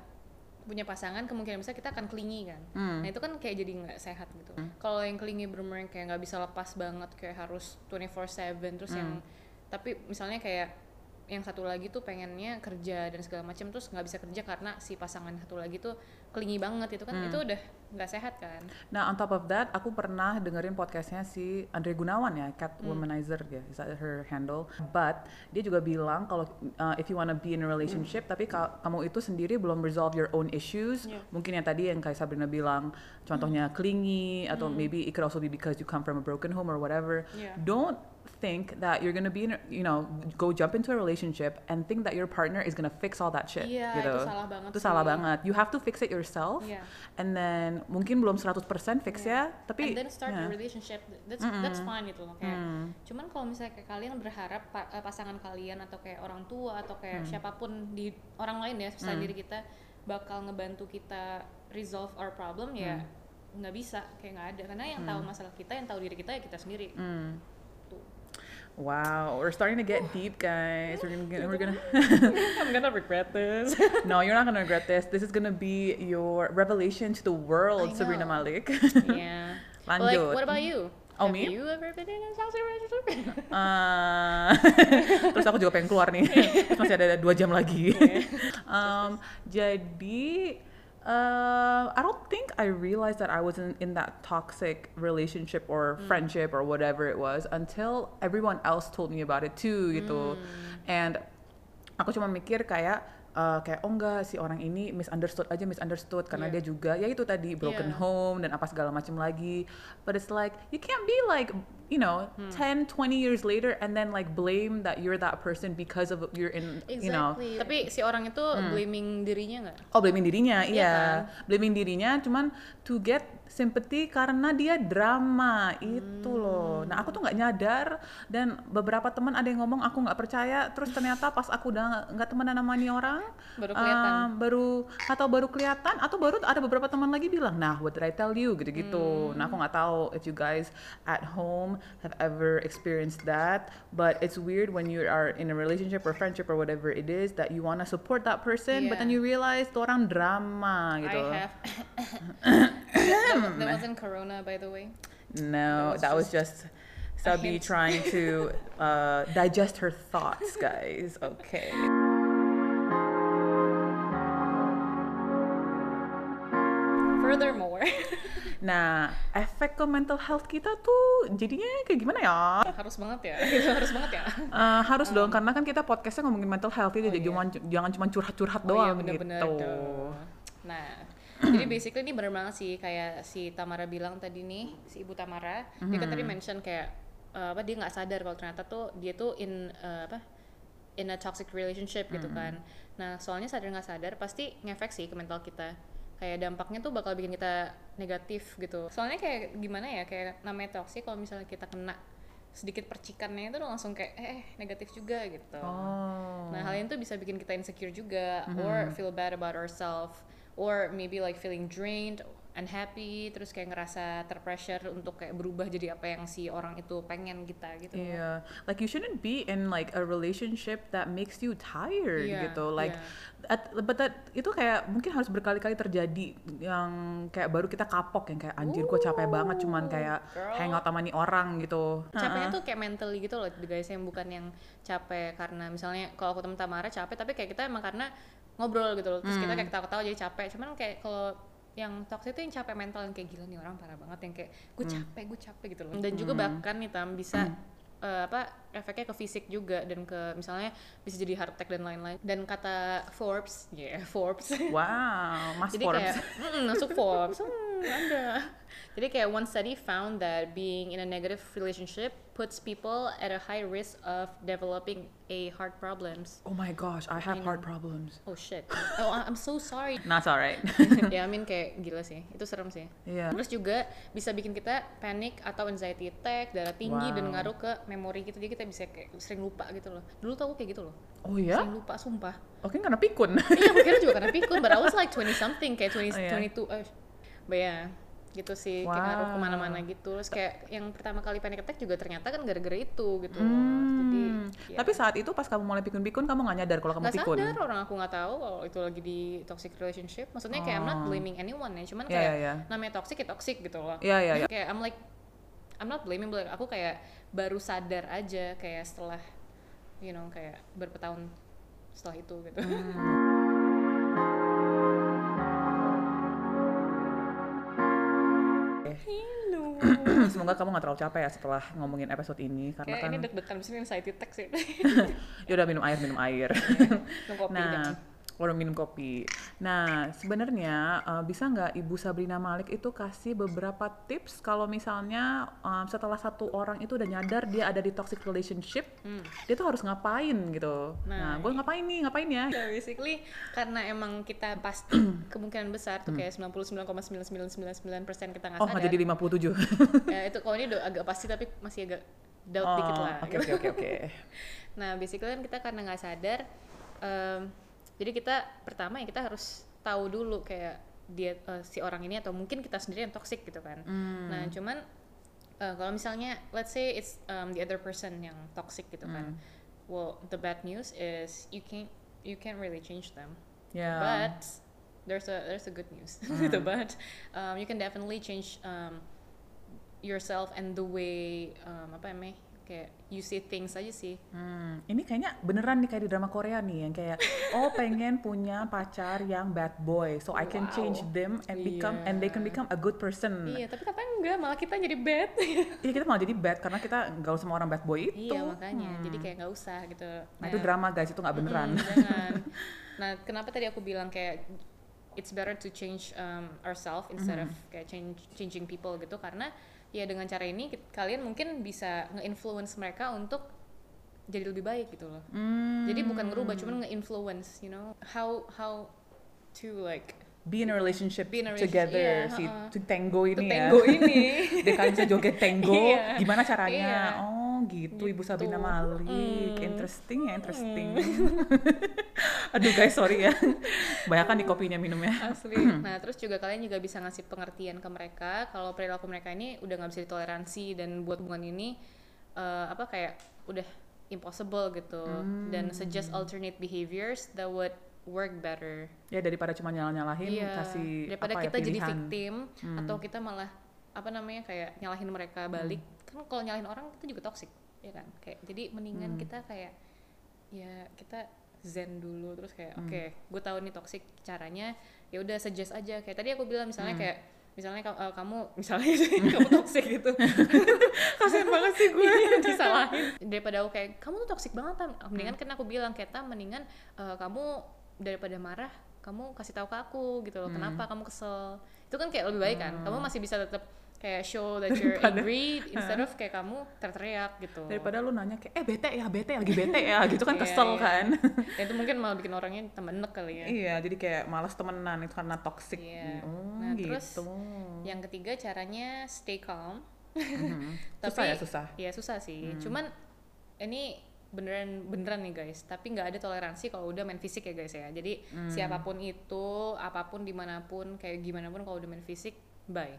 punya pasangan kemungkinan besar kita akan clingy kan. Hmm. nah itu kan kayak jadi nggak sehat gitu. Kalau yang clingy bener-bener kayak nggak bisa lepas banget kayak harus 24/7 terus yang tapi misalnya kayak yang satu lagi tuh pengennya kerja dan segala macam terus nggak bisa kerja karena si pasangan satu lagi tuh clingy banget itu kan itu udah nggak sehat kan Nah, on top of that, aku pernah dengerin podcastnya si Andre Gunawan ya, Cat Hmm. Womanizer ya, is that her handle. But dia juga bilang kalau uh, if you wanna be in a relationship, tapi ka- kamu itu sendiri belum resolve your own issues, Yeah. mungkin yang tadi yang kayak Sabrina bilang, contohnya clingy atau maybe it could also be because you come from a broken home or whatever. Yeah. Don't think that you're gonna be in, you know, go jump into a relationship and think that your partner is gonna fix all that shit. Iya, gitu. itu salah banget Itu salah sih. banget. You have to fix it yourself. Iya. And then mungkin belum 100% fix ya, tapi and then start ya. a relationship that's that's fine gitu loh kayak cuman kalau misalnya kayak kalian berharap pa- eh, pasangan kalian atau kayak orang tua atau kayak siapa pun di orang lain ya selain diri kita bakal ngebantu kita resolve our problem ya nggak bisa kayak nggak ada karena yang tahu masalah kita yang tahu diri kita ya kita sendiri Hmm. Wow, we're starting to get deep, guys. We're gonna, get, we're gonna. I'm gonna regret this no, you're not gonna regret this. This is gonna be your revelation to the world, Sabrina. Malik. yeah But, like Lanjut. what about you Oh, Have me? you ever been in a toxic relationship Uh, terus aku juga pengen keluar nih. Terus masih ada dua jam lagi. um, jadi, uh, I don't think I realized that I was in, in that toxic relationship or friendship or whatever it was until everyone else told me about it too gitu. And aku cuma mikir kayak uh, kayak oh enggak si orang ini misunderstood aja misunderstood karena Iya. dia juga ya itu tadi broken Iya. home dan apa segala macam lagi but it's like you can't be like you know Hmm. 10 20 years later and then like blame that you're that person because of you're in you know exactly tapi si orang itu blaming dirinya nggak Oh blaming dirinya, Iya iya. kan? Blaming dirinya cuman to get sympathy karena dia drama itu Hmm. loh. Nah aku tuh nggak nyadar dan beberapa teman ada yang ngomong aku nggak percaya. Terus ternyata pas aku udah nggak temenan sama nih orang, Baru kelihatan. um, baru atau baru kelihatan atau baru ada beberapa teman lagi bilang, nah what did I tell you gitu-gitu. Hmm. Nah aku nggak tahu if you guys at home have ever experienced that, but it's weird when you are in a relationship or friendship or whatever it is that you wanna support that person, but then you realize tuh orang drama gitu. I have. that, that wasn't Corona, by the way. No, That was that was just Sabi trying to uh, digest her thoughts, guys. Okay. Nah, efek ke mental health kita tuh jadinya kayak gimana ya? harus banget ya, harus banget ya. Uh, harus dong, karena kan kita podcastnya ngomongin mental health jadi Oh, iya. jangan cuma curhat-curhat Oh iya, doang bener-bener gitu. dong. Nah, jadi basically ini bener banget sih kayak si Tamara bilang tadi nih, si Ibu Tamara, dia kan tadi mention kayak eh, apa dia nggak sadar kalau ternyata tuh dia tuh in eh, apa in a toxic relationship gitu kan. Nah, soalnya sadar nggak sadar pasti ngefek sih ke mental kita. Kayak dampaknya tuh bakal bikin kita negatif gitu. Soalnya kayak gimana ya, kayak namanya toxic kalau misalnya kita kena sedikit percikannya itu langsung kayak eh, eh negatif juga gitu. Oh. Nah, hal itu bisa bikin kita insecure juga, or feel bad about ourselves, or maybe like feeling drained, unhappy, terus kayak ngerasa terpressure untuk kayak berubah jadi apa yang si orang itu pengen kita gitu. Yeah, like you shouldn't be in like a relationship that makes you tired Iya, gitu. Like, iya. at, but that itu kayak mungkin harus berkali-kali terjadi yang kayak baru kita kapok yang kayak anjir gue capek banget cuman kayak girl. hangout sama nih orang gitu. Capeknya tuh kayak mentally gitu loh guys, yang bukan yang capek karena misalnya kalau aku temen Tamara capek, tapi kayak kita emang karena ngobrol gitu loh, terus kita kayak ketawa-ketawa jadi capek. Cuman kayak kalau yang toxic itu yang capek mental yang kayak gila nih orang parah banget yang kayak gue capek gue capek gitu loh. Dan juga bahkan nih tam bisa eh, apa efeknya ke fisik juga dan ke misalnya bisa jadi heart attack dan lain-lain. Dan kata Forbes ya Forbes. Wow, Mas jadi Forbes. kayak mm, masuk Forbes. Hmm, ada. Jadi kayak one study found that being in a negative relationship puts people at a high risk of developing a heart problems. Oh my gosh, I have I heart problems. Oh shit. Oh, I'm so sorry. That's alright. ya, I mean kayak gila sih. Itu serem sih. Iya. Terus juga bisa bikin kita panik atau anxiety attack, darah tinggi dan Wow. ngaruh ke memori gitu. Jadi kita bisa kayak sering lupa gitu loh. Dulu tau aku kayak gitu loh. Oh ya? Sering lupa, sumpah. Oke, karena pikun. iya, aku kira juga karena pikun, but I was like 20 something, kayak 20, Oh, iya. 22. Uh, but yeah, gitu sih, kayak ngaruh Wow. ke mana-mana gitu. Terus kayak yang pertama kali panic attack juga ternyata kan gara-gara itu gitu. loh. Hmm. Jadi, ya. Tapi saat itu pas kamu mulai pikun-pikun, kamu nggak nyadar kalau kamu nggak pikun. sadar orang aku nggak tahu kalau itu lagi di toxic relationship. Maksudnya kayak I'm not Oh. blaming anyone ya, cuman Iya, kayak iya, iya. namanya toxic ya toxic gitu loh. Iya, iya, iya. Kayak I'm like I'm not blaming, but aku kayak baru sadar aja kayak setelah you know kayak bertahun setelah itu gitu. Hello. Semoga kamu nggak terlalu capek ya setelah ngomongin episode ini karena Kayak kan ini deg-degan sini anxiety attack sih. ya udah minum air minum air. Minum kopi nah, orang minum kopi. Nah, sebenarnya uh, bisa nggak Ibu Sabrina Malik itu kasih beberapa tips kalau misalnya um, setelah satu orang itu udah nyadar dia ada di toxic relationship, Hmm. dia tuh harus ngapain gitu. Nah, Nah, gue ngapain nih, ngapain ya? Ya, basically karena emang kita pasti kemungkinan besar tuh kayak 99,9999% kita nggak Hmm. Oh, sadar. jadi 57. ya, itu kalau ini udah agak pasti tapi masih agak doubt Oh, dikit lah. Oke, oke, oke, oke. Nah, basically kan kita karena nggak sadar, em, jadi kita pertama ya kita harus tahu dulu kayak dia eh, si orang ini atau mungkin kita sendiri yang toxic gitu kan. Hmm. Nah, cuman eh, kalau misalnya let's say it's um, the other person yang toxic gitu kan. Hmm. Well, the bad news is you can't you can't really change them. Ya. But there's a there's a good news with the but um, you can definitely change um, yourself and the way um, apa namanya kayak you see things aja sih. Hmm, ini kayaknya beneran nih kayak di drama Korea nih yang kayak oh pengen punya pacar yang bad boy so I can Wow. change them and become and they can Iya. become a good person. Iya, tapi katanya enggak, malah kita jadi bad. Iya kita malah jadi bad karena kita gaul sama orang bad boy itu. iya, makanya. Hmm. Jadi kayak nggak usah gitu. Nah itu drama guys itu nggak beneran. Mm, jangan. Nah, kenapa tadi aku bilang kayak it's better to change um, ourselves instead of Mm-hmm. kayak change changing people gitu karena ya dengan cara ini kalian mungkin bisa nge-influence mereka untuk jadi lebih baik gitu loh. Hmm, Jadi bukan ngerubah, cuman nge-influence, you know, how how to like be in a relationship Be in a relationship, together iya, si uh-uh. to tango ini to ya. tango ini. Dia kalian bisa joget tango. Iya. Gimana caranya? Iya. Oh gitu, Ibu Gitu. Sabrina Malik. Mm. Interesting ya, interesting. Aduh guys, sorry ya. Bayangkan di kopinya minumnya. Asli. Nah, terus juga kalian juga bisa ngasih pengertian ke mereka kalau perilaku mereka ini udah nggak bisa ditoleransi dan buat hubungan ini eh, apa kayak udah impossible gitu dan suggest alternate behaviors that would work better. Ya daripada cuma nyalah-nyalahin Iya. kasih daripada apa ya, kita jadi pilihan. victim Hmm. atau kita malah apa namanya kayak nyalahin mereka balik. Kan kalau nyalahin orang kita juga toxic, ya kan? Kayak jadi mendingan Hmm. kita kayak ya kita zen dulu terus kayak Hmm. oke gue tahu nih toxic caranya ya udah suggest aja kayak tadi aku bilang misalnya Hmm. kayak misalnya eh, kamu misalnya kamu toxic gitu Kasian banget sih gue. Iya, disalahin daripada aku kayak kamu tuh toxic banget tam mendingan kan aku bilang kayak tam mendingan eh, kamu daripada marah kamu kasih tahu ke aku gitu loh kenapa kamu kesel itu kan kayak lebih baik kan kamu masih bisa tetap kayak show that you're Daripada- angry instead of kayak kamu teriak gitu Daripada lu nanya kayak, eh bete ya, bete lagi bete ya, gitu kan Iya, kesel iya. kan. Ya, itu mungkin malah bikin orangnya tambah enek kali ya iya, jadi kayak malas temenan itu karena toxic. Iya. Oh, Nah, gitu. terus yang ketiga caranya stay calm Mhm. susah tapi- ya, susah. ya susah sih Hmm. cuman ini beneran beneran nih guys tapi nggak ada toleransi kalau udah main fisik ya guys ya jadi Hmm. siapa pun itu apa pun di mana pun kayak gimana pun kalau udah main fisik bye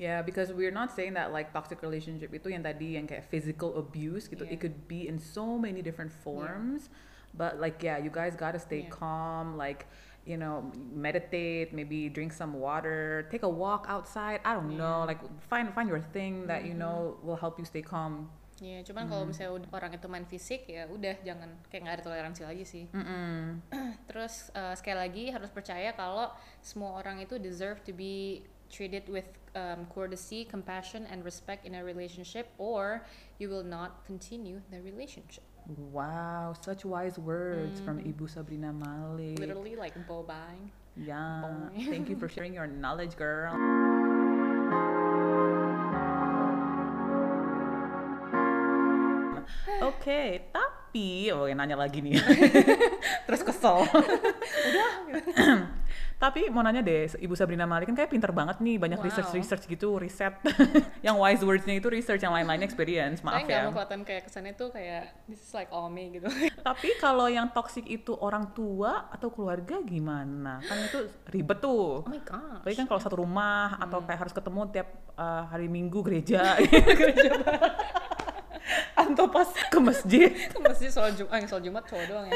Yeah, because we're not saying that like toxic relationship itu yang tadi yang kayak physical abuse gitu. Yeah. It could be in so many different forms. But like yeah, you guys gotta stay Yeah. calm. Like you know, meditate. Maybe drink some water. Take a walk outside. I don't know. Yeah. Like find find your thing that you Mhm. know will help you stay calm. ya cuman kalau Hmm. misalnya orang itu main fisik ya udah jangan kayak nggak ada toleransi lagi sih terus eh, sekali lagi harus percaya kalau semua orang itu deserve to be treated with um, courtesy, compassion, and respect in a relationship, or you will not continue the relationship. Wow, such wise words from Mhm. Ibu Sabrina Malik. Literally like bobang. Yeah. Thank you for sharing your knowledge, girl. Oke, tapi oh yang nanya lagi nih. Terus kesel. Udah. tapi mau nanya deh, Ibu Sabrina Malik kan kayak pinter banget nih, banyak Wow. research-research gitu, riset. yang wise words-nya itu research, yang lain-lainnya experience. Maaf Saya nggak ya. mau kelihatan kayak kesannya tuh kayak this is like all me gitu. Tapi kalau yang toxic itu orang tua atau keluarga gimana? Kan itu ribet tuh. Oh my god. Apalagi kan kalau satu rumah Hmm. atau kayak harus ketemu tiap uh, hari Minggu gereja. gereja atau pas ke masjid. masih soal Jumat, eh, soal Jumat cowok doang ya.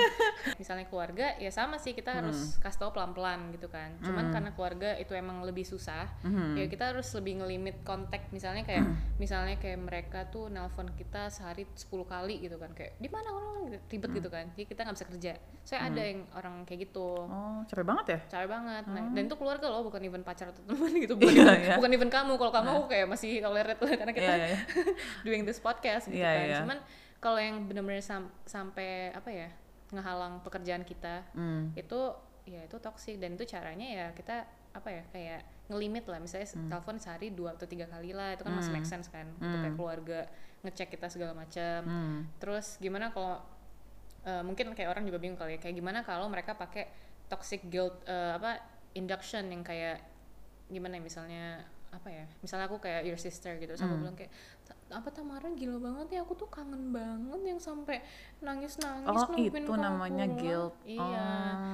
Misalnya keluarga, ya sama sih kita harus kasih tau pelan-pelan gitu kan. Cuman karena keluarga itu emang lebih susah, ya kita harus lebih ngelimit kontak. Misalnya kayak, misalnya kayak mereka tuh nelpon kita sehari 10 kali gitu kan, kayak di mana orang gitu, ribet gitu kan. Jadi kita nggak bisa kerja. Saya ada yang orang kayak gitu. Oh, capek banget ya? Capek banget. Nah, dan itu keluarga loh, bukan even pacar atau teman gitu. Bukan, Iya, even, iya. bukan even kamu. Kalau kamu aku kayak masih tolerate lah karena kita Iya, iya, iya. doing this podcast gitu Iya, kan. iya. Cuman kalau yang benar-benar sam- sampai apa ya ngehalang pekerjaan kita Hmm. itu ya itu toxic dan itu caranya ya kita apa ya kayak ngelimit lah misalnya Hmm. telepon sehari dua atau tiga kali lah itu kan masih make sense kan untuk kayak keluarga ngecek kita segala macam Hmm. terus gimana kalau eh, mungkin kayak orang juga bingung kali ya kayak gimana kalau mereka pakai toxic guilt eh, apa induction yang kayak gimana ya misalnya apa ya misalnya aku kayak your sister gitu terus Hmm. aku bilang kayak "Ta- apa Tamara gila banget ya? Aku tuh kangen banget yang sampai nangis nangis Oh, itu namanya guilt. iya.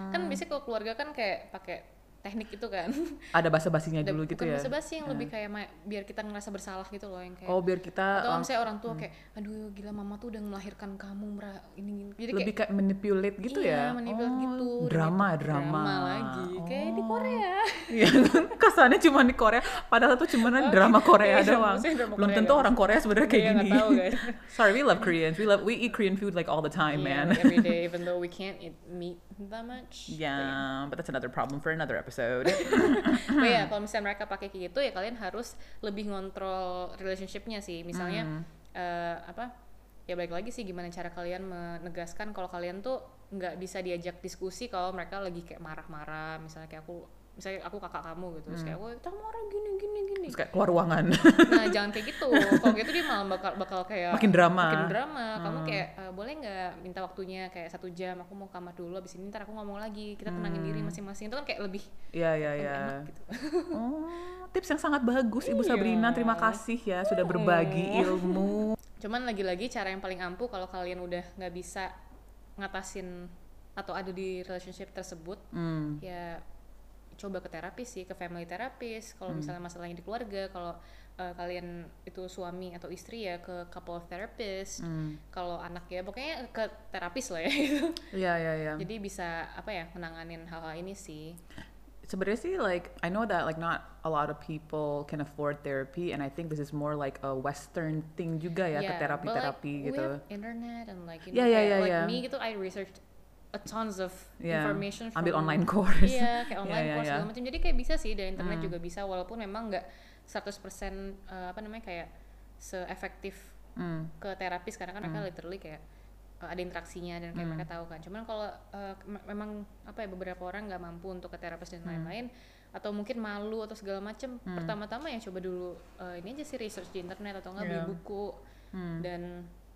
Kan biasanya kalau keluarga kan kayak pakai teknik itu kan Ada basa-basinya Ada- dulu gitu bukan ya? basa-basi yang lebih kayak biar kita ngerasa bersalah gitu loh yang kayak Oh, biar kita atau misalnya orang tua kayak aduh gila mama tuh udah melahirkan kamu mera ini ini." jadi lebih kayak kayak manipulate gitu iya, ya? manipulate Oh, gitu Drama, itu drama. lagi kayak di Oh. Korea Iya, kesannya cuma di Korea, padahal itu cuma drama Korea Iya, doang. drama Belum Korea tentu guys. orang Korea sebenarnya kayak Iya, gini. tahu, guys. Sorry, we love Koreans. We love we eat Korean food like all the time, Yeah, man. like every day even though we can't eat meat that much But Yeah, but that's another problem for another episode. But ya kalau misalnya mereka pakai kayak gitu ya kalian harus lebih ngontrol relationshipnya sih. Misalnya Hmm. eh, apa? Ya baik lagi sih gimana cara kalian menegaskan kalau kalian tuh nggak bisa diajak diskusi kalau mereka lagi kayak marah-marah. Misalnya kayak aku misalnya aku kakak kamu gitu terus kayak aku marah gini gini gini Terus kayak keluar ruangan. nah jangan kayak gitu kalau gitu dia malah bakal bakal kayak Makin drama. makin drama kamu kayak "Eh, boleh nggak minta waktunya kayak satu jam aku mau kamar dulu abis ini ntar aku ngomong lagi kita tenangin diri masing-masing itu kan kayak lebih Iya, iya, lebih iya. enak gitu Oh, tips yang sangat bagus Ibu Iya. Sabrina. Terima kasih ya sudah berbagi ilmu. Cuman lagi-lagi cara yang paling ampuh kalau kalian udah nggak bisa ngatasin atau ada di relationship tersebut, Hmm. ya coba ke terapis sih, ke family therapist. Kalau misalnya masalahnya di keluarga, kalau uh, kalian itu suami atau istri ya ke couple therapist. Hmm. Kalau anak ya pokoknya ke terapis lah ya gitu. Iya, iya, iya. Jadi bisa apa ya menanganin hal-hal ini sih. sebenarnya sih like I know that like not a lot of people can afford therapy and I think this is more like a western thing juga ya ke Yeah, terapi-terapi but, like, gitu. internet and like you Yeah, know, yeah, yeah, like yeah. me gitu I researched a tons of Yeah, information ambil from- online course. Iya, kayak Yeah, online yeah, course yeah. segala macam. Jadi kayak bisa sih dari internet Hmm. juga bisa walaupun memang nggak 100% eh, apa namanya kayak seefektif Hmm. ke terapis karena kan mereka literally kayak eh, ada interaksinya dan kayak Hmm. mereka tahu kan. Cuman kalau me- memang apa ya beberapa orang nggak mampu untuk ke terapis dan Hmm. lain-lain atau mungkin malu atau segala macam, pertama-tama ya coba dulu eh, ini aja sih research di internet atau nggak beli Yeah. buku Hmm. dan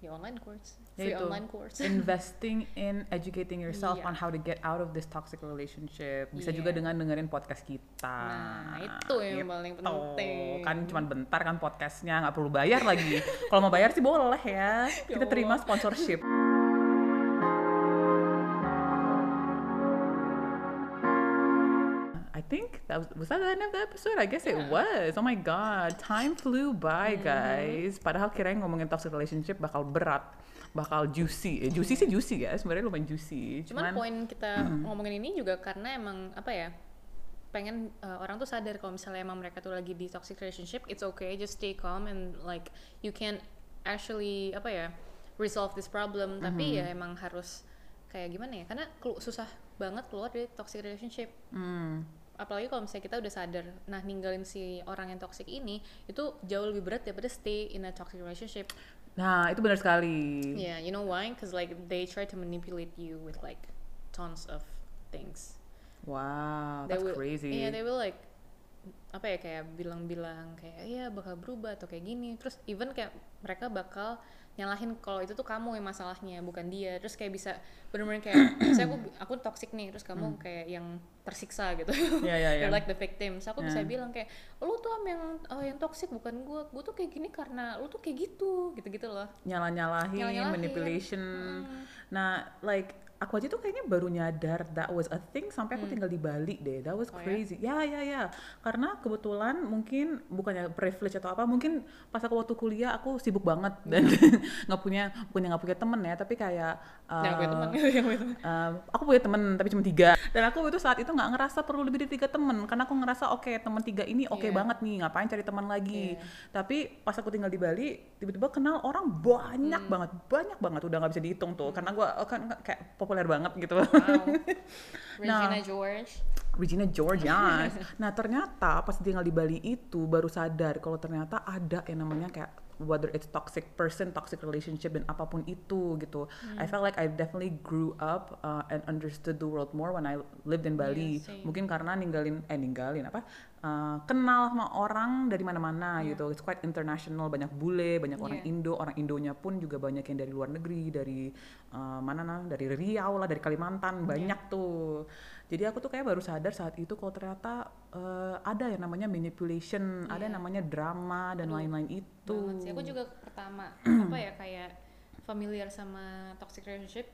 ya online course, free itu. online course. Investing in educating yourself Iya. on how to get out of this toxic relationship. Bisa Iya. juga dengan dengerin podcast kita. Nah, itu yang paling Gitu. penting. Kan cuma bentar kan podcastnya, nggak perlu bayar lagi. Kalau mau bayar sih boleh ya. Kita Ya terima Allah. sponsorship. Think that was, was that the end of the episode? I guess it Yeah. was. Oh my god, time flew by, Mm-hmm. guys. Padahal kirain ngomongin toxic relationship bakal berat, bakal juicy. Eh, juicy sih juicy ya, sebenarnya lumayan juicy. Cuman, poin kita ngomongin ini juga karena emang apa ya pengen uh, orang tuh sadar kalau misalnya emang mereka tuh lagi di toxic relationship it's okay just stay calm and like you can actually apa ya resolve this problem tapi ya emang harus kayak gimana ya karena susah banget keluar dari toxic relationship Hmm. Apalagi kalau misalnya kita udah sadar nah ninggalin si orang yang toxic ini itu jauh lebih berat daripada stay in a toxic relationship Nah, itu benar sekali. Yeah, you know why? Because like they try to manipulate you with like tons of things. Wow, They that's will, crazy. Yeah, they will like apa ya kayak bilang-bilang kayak iya bakal berubah atau kayak gini terus even kayak mereka bakal nyalahin kalau itu tuh kamu yang masalahnya bukan dia terus kayak bisa bener-bener kayak saya aku aku toxic nih terus kamu kayak yang tersiksa gitu Iya, iya, iya. You're like the victim so aku bisa Yeah. bilang kayak lu tuh am yang oh, yang toxic bukan gue gue tuh kayak gini karena lu tuh kayak gitu gitu-gitu loh Nyala-nyalahin, Nyala-nyalahin. manipulation. Hmm. Nah, like aku aja tuh kayaknya baru nyadar that was a thing sampai aku tinggal di Bali deh. That was Hmm. Oh, ya? crazy. Ya, ya, ya. Karena kebetulan mungkin bukannya privilege atau apa, mungkin pas aku waktu kuliah aku sibuk banget dan nggak punya punya nggak punya temen ya, tapi kayak uh, yang punya teman. Um, aku punya temen tapi cuma tiga dan aku itu saat itu nggak ngerasa perlu lebih dari tiga temen karena aku ngerasa oke temen tiga ini oke Iya. banget nih ngapain cari teman lagi Iya. tapi pas aku tinggal di Bali tiba-tiba kenal orang banyak Hmm. banget banyak banget udah nggak bisa dihitung tuh karena gue kan kayak populer banget gitu wow Nah. Regina George Regina George yes. nah ternyata pas tinggal di Bali itu baru sadar kalau ternyata ada yang namanya kayak whether it's toxic person, toxic relationship dan apa pun itu gitu. Hmm. I felt like I definitely grew up uh, and understood the world more when I lived in Bali. Yeah, same. Mungkin karena ninggalin eh ninggalin apa? Uh, kenal sama orang dari mana-mana Yeah. gitu. It's quite international, banyak bule, banyak orang Yeah. Indo, orang Indonya pun juga banyak yang dari luar negeri, dari uh, mana nah, dari Riau lah, dari Kalimantan, banyak tuh. Jadi aku tuh kayak baru sadar saat itu kalau ternyata uh, ada yang namanya manipulation, ada yang Iya. namanya drama dan Aduh, lain-lain itu. sih aku juga pertama apa ya kayak familiar sama toxic relationship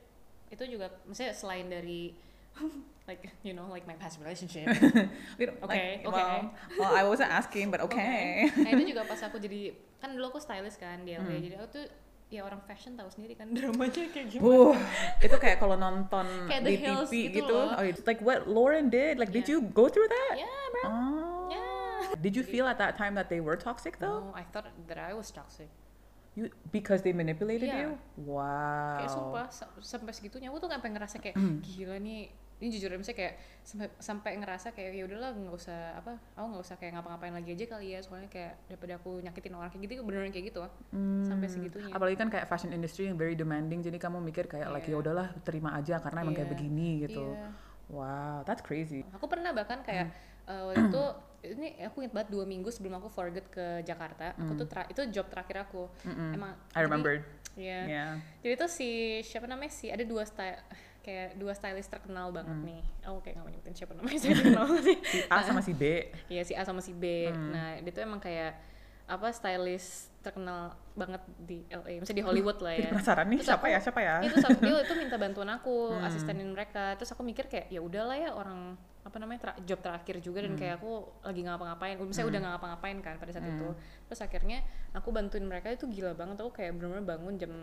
itu juga maksudnya selain dari like you know like my past relationship We don't- Okay, like, okay. Well, well, I wasn't asking, but okay. nah itu juga pas aku jadi kan dulu aku stylist kan di LA Hmm. jadi aku tuh ya orang fashion tahu sendiri kan dramanya kayak gimana Uh, itu kayak kalau nonton Kayak di TV gitu gitu, loh. oh, it's like what Lauren did. Like, did Yeah. you go through that? yeah bro Oh. Yeah. Did you feel at that time that they were toxic though? no I thought that I was toxic You because they manipulated Yeah. you? Wow. kayak sumpah sa- sampai segitunya aku tuh sampai ngerasa kayak Hmm. gila nih ini jujur misalnya kayak sampai sampai ngerasa kayak ya udahlah nggak usah apa aku nggak usah kayak ngapa-ngapain lagi aja kali ya soalnya kayak daripada aku nyakitin orang kayak gitu beneran kayak gitu sampai segitunya Hmm. Apalagi kan kayak fashion industry yang very demanding, jadi kamu mikir kayak like ya Iya. udahlah terima aja karena emang kayak Iya. begini gitu. Iya. Wow, that's crazy. aku pernah bahkan kayak Hmm. eh, waktu itu ini aku ingat banget dua minggu sebelum aku forget ke Jakarta aku tuh tra- itu job terakhir aku Mm-mm. emang Hmm. I remembered. ya Yeah. jadi tuh si siapa namanya sih ada dua style kayak dua stylist terkenal banget Hmm. nih aku kayak nggak mau nyebutin siapa namanya saya kenal sih Si A sama si B. Iya si A sama si B. Hmm. Nah dia tuh emang kayak apa stylist terkenal banget di LA, misalnya di Hollywood lah Jadi ya. penasaran nih Terus siapa aku- ya siapa ya? Itu dia itu minta bantuan aku, Hmm. asistenin mereka. Terus aku mikir kayak ya udahlah ya orang apa namanya tra- job terakhir juga dan Hmm. kayak aku lagi ngapa-ngapain. Misalnya udah nggak ngapa-ngapain kan pada saat Hmm. itu. Terus akhirnya aku bantuin mereka itu gila banget. Aku kayak bener-bener bangun jam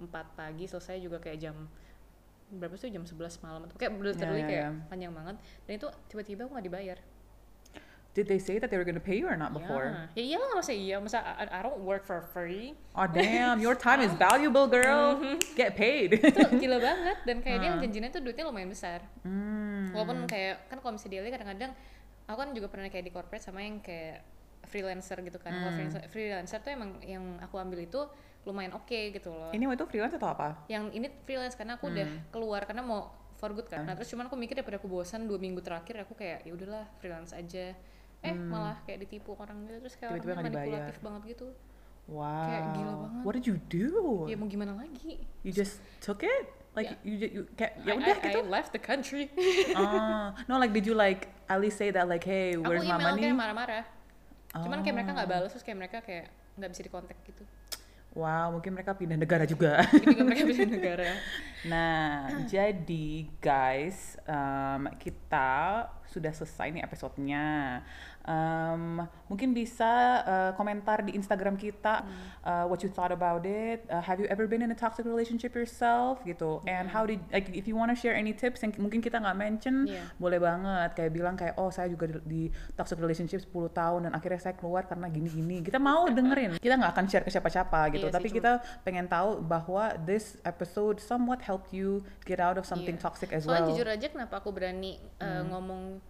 4 pagi, selesai juga kayak jam berapa sih jam 11 malam kayak literally ya, kayak ya. panjang banget dan itu tiba-tiba aku nggak dibayar Did they say that they were gonna pay you or not before? Ya, ya iyalah masa iya, masa I, I don't work for free. Oh damn, your time is valuable, girl. Get paid. Itu gila banget dan kayak dia Hmm. janjinya tuh duitnya lumayan besar. Hmm. Walaupun kayak kan kalau misalnya dia kadang-kadang aku kan juga pernah kayak di corporate sama yang kayak freelancer gitu kan. Kalau Hmm. freelancer, freelancer tuh emang yang aku ambil itu lumayan oke gitu loh. Ini waktu freelance atau apa? Yang ini freelance karena aku udah Hmm. keluar karena mau for good kan. Nah, terus cuman aku mikir daripada aku bosan dua minggu terakhir aku kayak ya udahlah freelance aja. Eh malah kayak ditipu orang gitu terus kayak Hmm. Tiba-tiba orangnya manipulatif banget gitu. Wow. Kayak gila banget. What did you do? Ya mau gimana lagi? You just took it? Like Yeah. you, you kayak ya I- udah gitu. I left the country. Ah, no like did you like at least say that like hey aku where's my email money? kayak marah-marah. Cuman kayak mereka nggak Oh. balas terus kayak mereka kayak nggak bisa dikontak gitu. Wow, mungkin mereka pindah negara juga. Juga mereka bisa negara. Nah, jadi guys, um, kita sudah selesai nih episodenya. Um, mungkin bisa uh, komentar di Instagram kita uh, what you thought about it. Uh, have you ever been in a toxic relationship yourself gitu? And how did like if you want to share any tips yang mungkin kita nggak mention, Iya. boleh banget kayak bilang kayak oh saya juga di, di toxic relationship 10 tahun dan akhirnya saya keluar karena gini-gini. Kita mau dengerin. Kita nggak akan share ke siapa-siapa gitu, sih, tapi cuma- kita pengen tahu bahwa this episode somewhat helped you get out of something Iya. toxic as Soalnya well. jujur aja kenapa aku berani uh, ngomong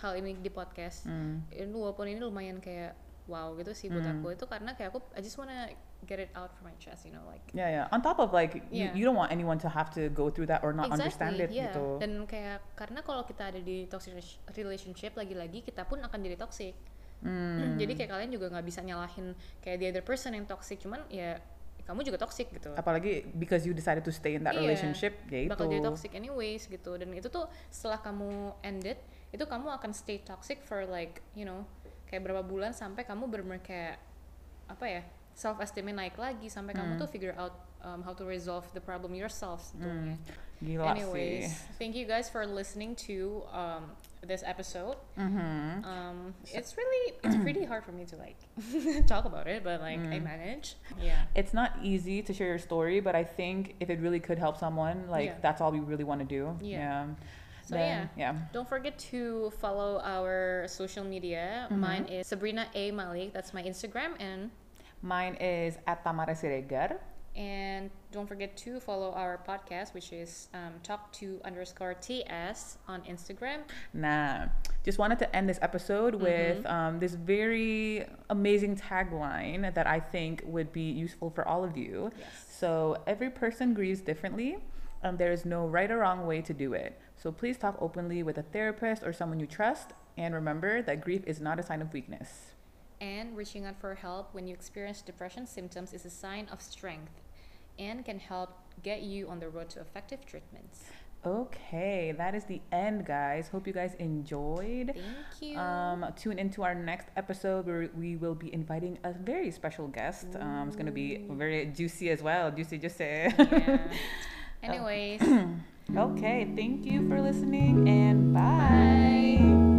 hal ini di podcast. Hmm. Ini walaupun ini lumayan kayak wow gitu sih buat aku itu karena kayak aku I just wanna get it out from my chest you know like Yeah, yeah. On top of like, Yeah. you, you don't want anyone to have to go through that or not understand it yeah. gitu. Dan kayak karena kalau kita ada di toxic relationship lagi-lagi kita pun akan jadi toxic. Hmm. Jadi kayak kalian juga nggak bisa nyalahin kayak the other person yang toxic, cuman ya kamu juga toxic gitu. Apalagi because you decided to stay in that Iya, relationship, ya itu. bakal jadi toxic anyways gitu. Dan itu tuh setelah kamu ended, itu kamu akan stay toxic for like you know kayak berapa bulan sampai kamu bener kayak apa ya self esteemnya naik lagi sampai kamu Hmm. tuh figure out um, how to resolve the problem yourself sebetulnya. Gila Anyways, sih. thank you guys for listening to um, this episode. Mhm. Um, it's really it's pretty hard for me to like talk about it, but like I Mm. manage. Yeah. It's not easy to share your story, but I think if it really could help someone, like Yeah. that's all we really want to do. Yeah. So Then, yeah. Don't forget to follow our social media. Mhm. Mine is Sabrina A Malik. That's my Instagram, and Mine is at Tamara Siregar. and don't forget to follow our podcast, which is um, talk to underscore ts on Instagram. Nah, just wanted to end this episode with um, this very amazing tagline that I think would be useful for all of you. Yes. So, every person grieves differently, and there is no right or wrong way to do it. So, please talk openly with a therapist or someone you trust. And remember that grief is not a sign of weakness. And reaching out for help when you experience depression symptoms is a sign of strength and can help get you on the road to effective treatments. Okay, that is the end, guys. Hope you guys enjoyed. Thank you. Um, tune into our next episode where we will be inviting a very special guest. Um, it's gonna be very juicy as well. Juicy, juicy. yeah. Oh. Anyways, okay, thank you for listening and bye. bye.